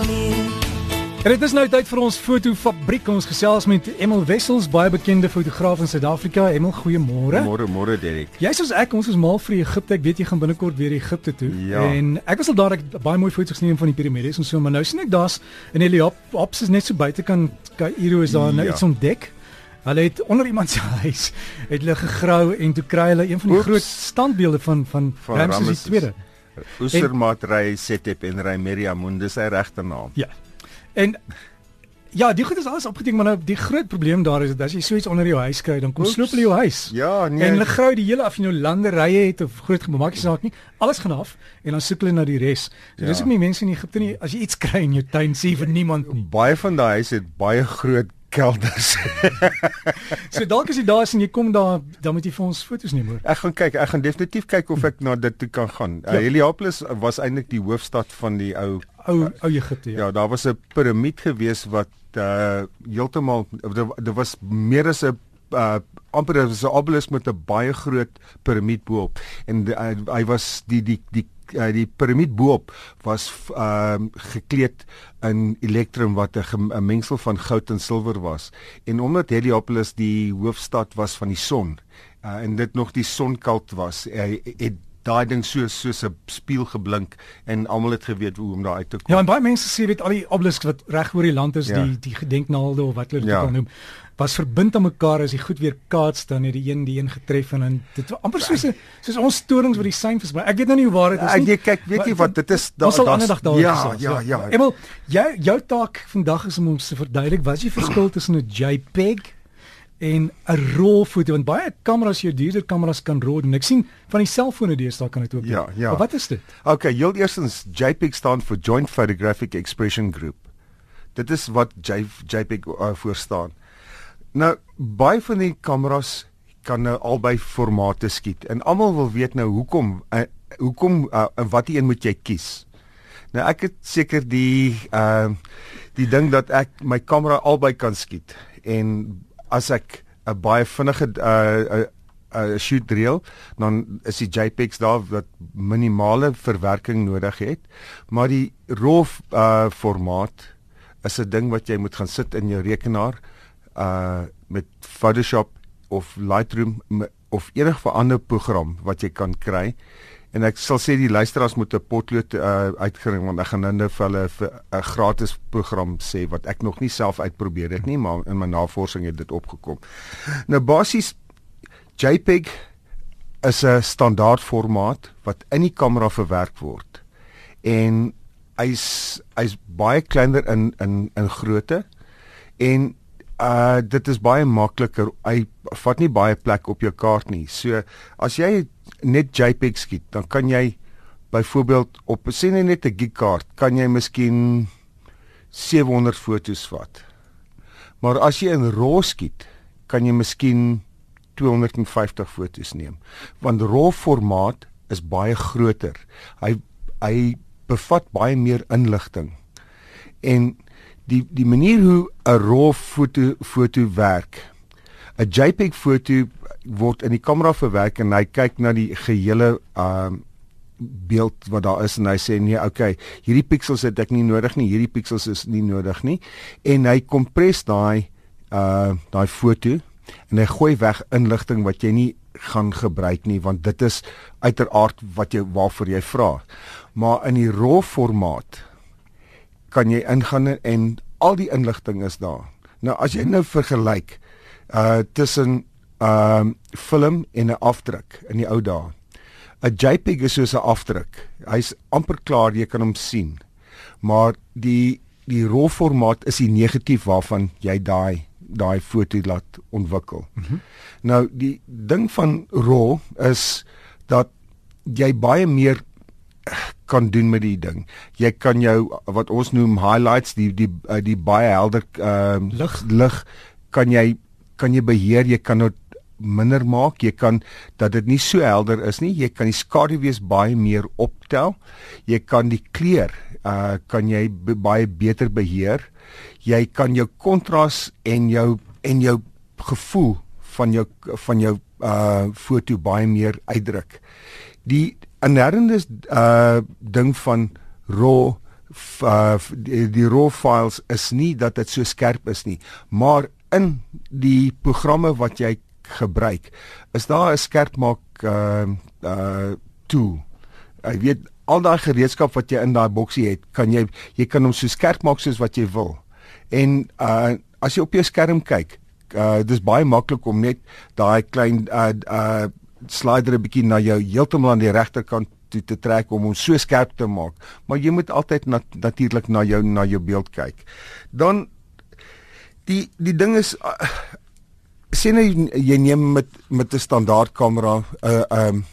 En dit is nou tyd vir ons fotofabriek. Ons gesels met Emil Wessels, baie bekende fotograaf in Suid-Afrika. Emil, goeiemôre. Môre, môre Derek. Jy soos ek, ons is mal vir Egipte. Ek weet jy gaan binnekort weer Egipte toe. Ja. En ek was al daar ek het baie mooi foto's geneem van die piramides en so, maar nou sien ek daar's in Heliopolis is net so buitekant Kaïro is daar nou Ja. iets ontdek. Hulle het onder iemand se huis het hulle gegrou en toe kry hulle een van die Oeps. groot standbeelde van van, Van Ramses Ramesses. II. Oesermaatry Setep en Remeria Mundi is sy regte naam. Ja. En ja, die goed is alles opgeteken, maar nou die groot probleem daar is dat as jy so iets onder jou huis kry, dan kom Oeps. sloop hulle jou huis. Ja, nee. En hulle grou die hele af jy nou landerye het of groot gemaak nie saak nie. Alles gaan af en dan soek hulle na die res. So Ja. dis ook nie mense in Egipte nie. As jy iets kry in jou tuin, sê vir niemand nie. baie van daai huise het baie groot kelders. So dalk as jy daar is en jy kom daar, dan moet jy vir ons foto's neem hoor. ek gaan kyk, ek gaan definitief kyk of ek na dit toe kan gaan. Uh, Ja. Heliopolis was eintlik die hoofstad van die ou Ou ou Egipte ja. Ja, daar was 'n piramied gewees wat uh heeltemal daar was meer as 'n uh amper 'n obelisk met 'n baie groot piramied bo-op. En die, uh, hy was die die die uh, die piramied bo-op was ehm uh, gekleed in elektrum wat 'n mengsel van goud en silwer was. En omdat Heliopolis die hoofstad was van die son uh, en dit nog die sonkult was, hy het daai ding so soos 'n spieël geblink en almal het geweet hoe om daar uit te kom. Ja, en baie mense sê weet al die obelisks wat reg oor die land is, Ja. die die gedenknaalde of wat hulle dit Ja. al noem, was verbind aan mekaar as die goed weer kaats dan het die een die een getref en dan dit was amper soos 'n soos ons storings wat die sein versprei. Ek weet nou nie hoe waar dit is Ek nie. jy kyk, weet jy wat, dit is sal daar's- dag daaroor ja, gesels, ja, ja. Emel, jou jou taak vandag is om ons te verduidelik wat is die verskil tussen 'n JPEG en 'n RAW foto want baie kameras, jou duurder kameras kan RAW doen. Ek sien van die selfone deesdae kan dit ook doen. Ja, ja. Maar wat is dit? Okay, heel eerstens JPEG staan vir Joint Photographic Expression Group. Dit is wat J, JPEG uh, voor staan. Nou baie van die kameras kan nou albei formate skiet en almal wil weet nou hoekom uh, hoekom uh, watter een moet jy kies? Nou ek het seker die uh die ding dat ek my kamera albei kan skiet en as ek 'n baie vinnige uh 'n uh, shoot reel dan is die JPEGs daar wat minimale verwerking nodig het. Maar die RAW uh formaat is 'n ding wat jy moet gaan sit in jou rekenaar uh met Photoshop of Lightroom of enige ander program wat jy kan kry en ek sal sê die luisteraars moet 'n potlood uh, uitgering want ek gaan nou vir hulle 'n gratis program sê wat ek nog nie self uitprobeer het nie maar in my navorsing het dit opgekom. Nou basies JPEG is 'n standaard formaat wat in die kamera verwerk word. En hy's hy's baie kleiner in in in grootte en uh dit is baie makliker. Hy vat nie baie plek op jou kaart nie. So as jy net JPEG skiet, dan kan jy byvoorbeeld op net net 'n gig kaart, kan jy miskien 700 fotos vat. Maar as jy in RAW skiet, kan jy miskien 250 fotos neem. Want RAW formaat is baie groter. Hy hy bevat baie meer inligting. En die die manier hoe 'n RAW foto foto werk. 'n JPEG foto word in die kamera verwerk en hy kyk na die gehele ehm uh, beeld wat daar is en hy sê nee, okay, hierdie pixels het ek nie nodig nie, hierdie pixels is nie nodig nie en hy kompres daai uh daai foto en hy gooi weg inligting wat jy nie gaan gebruik nie want dit is uiteraard wat jy waarvoor jy vra. Maar in die RAW formaat kan jy ingaan en al die inligting is daar. Nou as jy nou vergelyk uh tussen ehm um, film en 'n afdruk in die ou dae. 'n JPEG is soos 'n afdruk. Hy's amper klaar, jy kan hom sien. Maar die die RAW formaat is die negatief waarvan jy daai daai foto laat ontwikkel. Mm -hmm. Nou die ding van RAW is dat jy baie meer kan doen met die ding. Jy kan jou wat ons noem highlights, die die uh, die baie helder ehm uh, Lig. lig kan jy kan jy beheer, jy kan dit minder maak, jy kan dat dit nie so helder is nie. Jy kan die skaduwees baie meer optel. Jy kan die kleur uh kan jy baie beter beheer. Jy kan jou kontras en jou en jou gevoel van jou van jou uh foto baie meer uitdruk. Die inherente uh ding van RAW f- uh die, die RAW files is nie dat dit so skerp is nie, maar in die programme wat jy gebruik, is daar 'n skerpmaak uh uh tool. Jy weet al daai gereedskap wat jy in daai boksie het, kan jy jy kan hom so skerp maak soos wat jy wil. En uh as jy op jou skerm kyk, uh dis baie maklik om net daai klein uh uh slider 'n bietjie na jou heeltemal aan die regterkant toe te trek om hom so skerp te maak. Maar jy moet altyd nat natuurlik na jou na jou beeld kyk. Dan die die ding is uh, sien jy, jy neem met met 'n standaard kamera 'n uh, um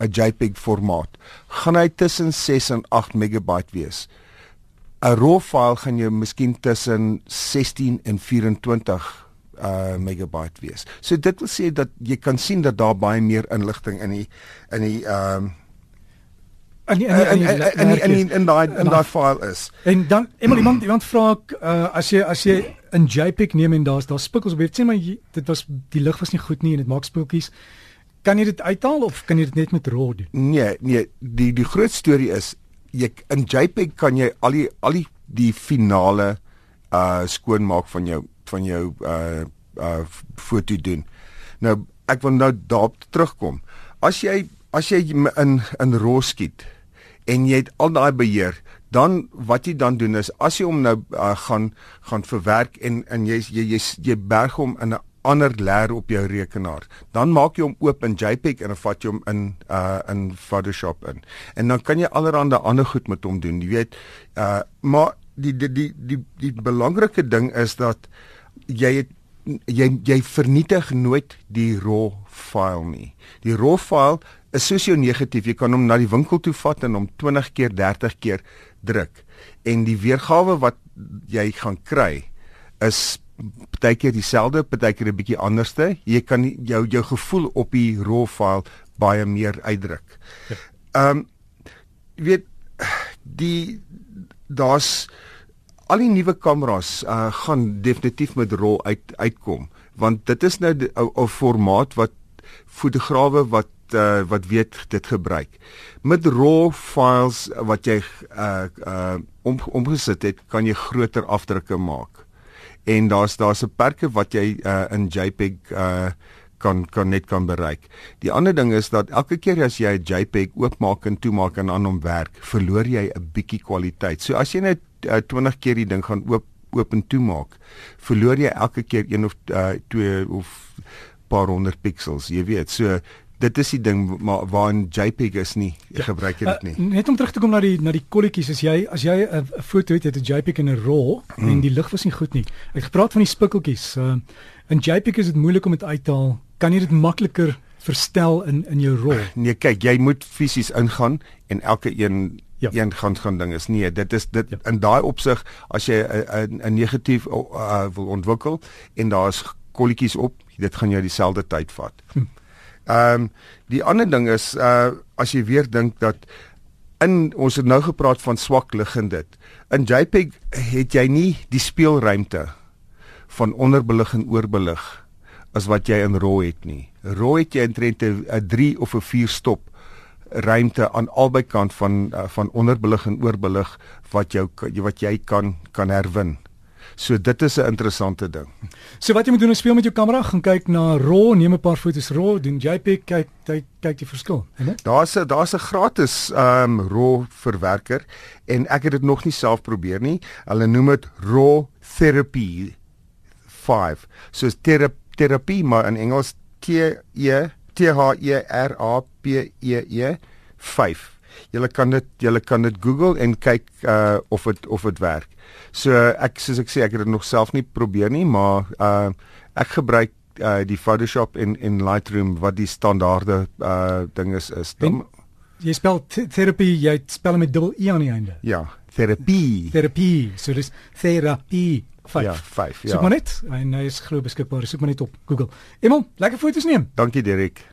'n JPEG formaat. Gaan hy tussen 6 en 8 megabyte wees. 'n RAW file gaan jy miskien tussen 16 en 24 uh megabyte wees. So dit wil sê dat jy kan sien dat daar baie meer inligting in die in die ehm um, in die- in in die- in in die- in die- in daai in in daai file is. En dan iemand iemand iemand vra ek uh, as jy as jy 'n JPEG neem en daar's daar spikkels op, jy sê maar jy, dit was die lig was nie goed nie en dit maak spookies. Kan jy dit uithaal of kan jy dit net met RAW doen? Nee, nee, die die groot storie is jy in JPEG kan jy al die al die die finale uh skoonmaak van jou van jou uh uh foto doen. Nou ek wil nou daarop terugkom. As jy as jy in in RAW skiet en jy het al daai beheer, dan wat jy dan doen is as jy hom nou uh, gaan gaan verwerk en en jy jy jy, jy berg hom in 'n ander laer op jou rekenaar. Dan maak jy hom oop in JPEG en dan vat jy hom in uh in Photoshop in. En dan kan jy allerlei ander goed met hom doen, jy weet. Uh maar die die die die, die belangrike ding is dat jy het jy jy vernietig nooit die raw file nie. Die raw file is soos jou negatief, jy kan hom na die winkel toe vat en hom 20 keer, 30 keer druk. En die weergawe wat jy gaan kry is partykeer dieselfde, partykeer 'n bietjie anderste. Jy kan jou jou gevoel op die raw file baie meer uitdruk. Ehm um, jy weet die daar's al die nuwe kameras uh, gaan definitief met RAW uit uitkom want dit is nou 'n formaat wat fotograwe wat uh, wat weet dit gebruik. Met RAW files wat jy uh, uh, om, omgesit het, kan jy groter afdrukke maak. En daar's daar's 'n perke wat jy uh, in JPEG uh, kan kan net kan bereik. Die ander ding is dat elke keer as jy 'n JPEG oopmaak en toemaak en aan hom werk, verloor jy 'n bietjie kwaliteit. So as jy net uh, 20 keer die ding gaan oop oop en toemaak, verloor jy elke keer een of uh, twee of paar honderd pixels, jy weet. So dit is die ding maar waarin JPEG is nie, jy gebruik jy dit nie. Uh, net om terug te kom na die na die kolletjies, as jy as jy 'n 'n foto het, het 'n JPEG en 'n RAW mm. en die lig was nie goed nie. Ek het gepraat van die spikkeltjies. Uh, in JPEG is dit moeilik om dit uit te haal. Kan jy dit makliker verstel in in jou RAW? Nee, kyk, jy moet fisies ingaan en elke een Ja. een gaan gaan ding is nee, dit is dit Ja. ja. in daai opsig as jy 'n 'n negatief uh, wil ontwikkel en daar's kolletjies op, dit gaan jou dieselfde tyd vat. Ehm um, die ander ding is uh as jy weer dink dat in ons het nou gepraat van swak lig en dit. In JPEG het jy nie die speelruimte van onderbelig en oorbelig as wat jy in RAW het nie. RAW het jy intrent 'n 3 of 'n 4 stop ruimte aan albei kant van uh, van onderbelig en oorbelig wat jou wat jy kan kan herwin. So dit is 'n interessante ding. So wat jy moet doen is speel met jou kamera, gaan kyk na RAW, neem 'n paar foto's RAW, doen JPEG, kyk kyk kyk die verskil, hè? Daar's 'n daar's 'n gratis ehm um, RAW verwerker en ek het dit nog nie self probeer nie. Hulle noem dit RAW Therapy 5. So is terapie maar in Engels T E T H E R A P E E 5. Julle kan dit julle kan dit Google en kyk uh of dit of dit werk. So ek soos ek sê ek het dit nog self nie probeer nie, maar uh ek gebruik uh die Photoshop en en Lightroom wat die standaarde uh ding is is. Dan, jy spel terapie, jy spel met dubbel e aan die einde. Ja, terapie. Terapie, so dis terapie. 5. Ja, 5. Ja. Soek maar net en hy is glo beskikbaar. Soek maar net op Google. Emel, lekker foto's neem. Dankie Dirk.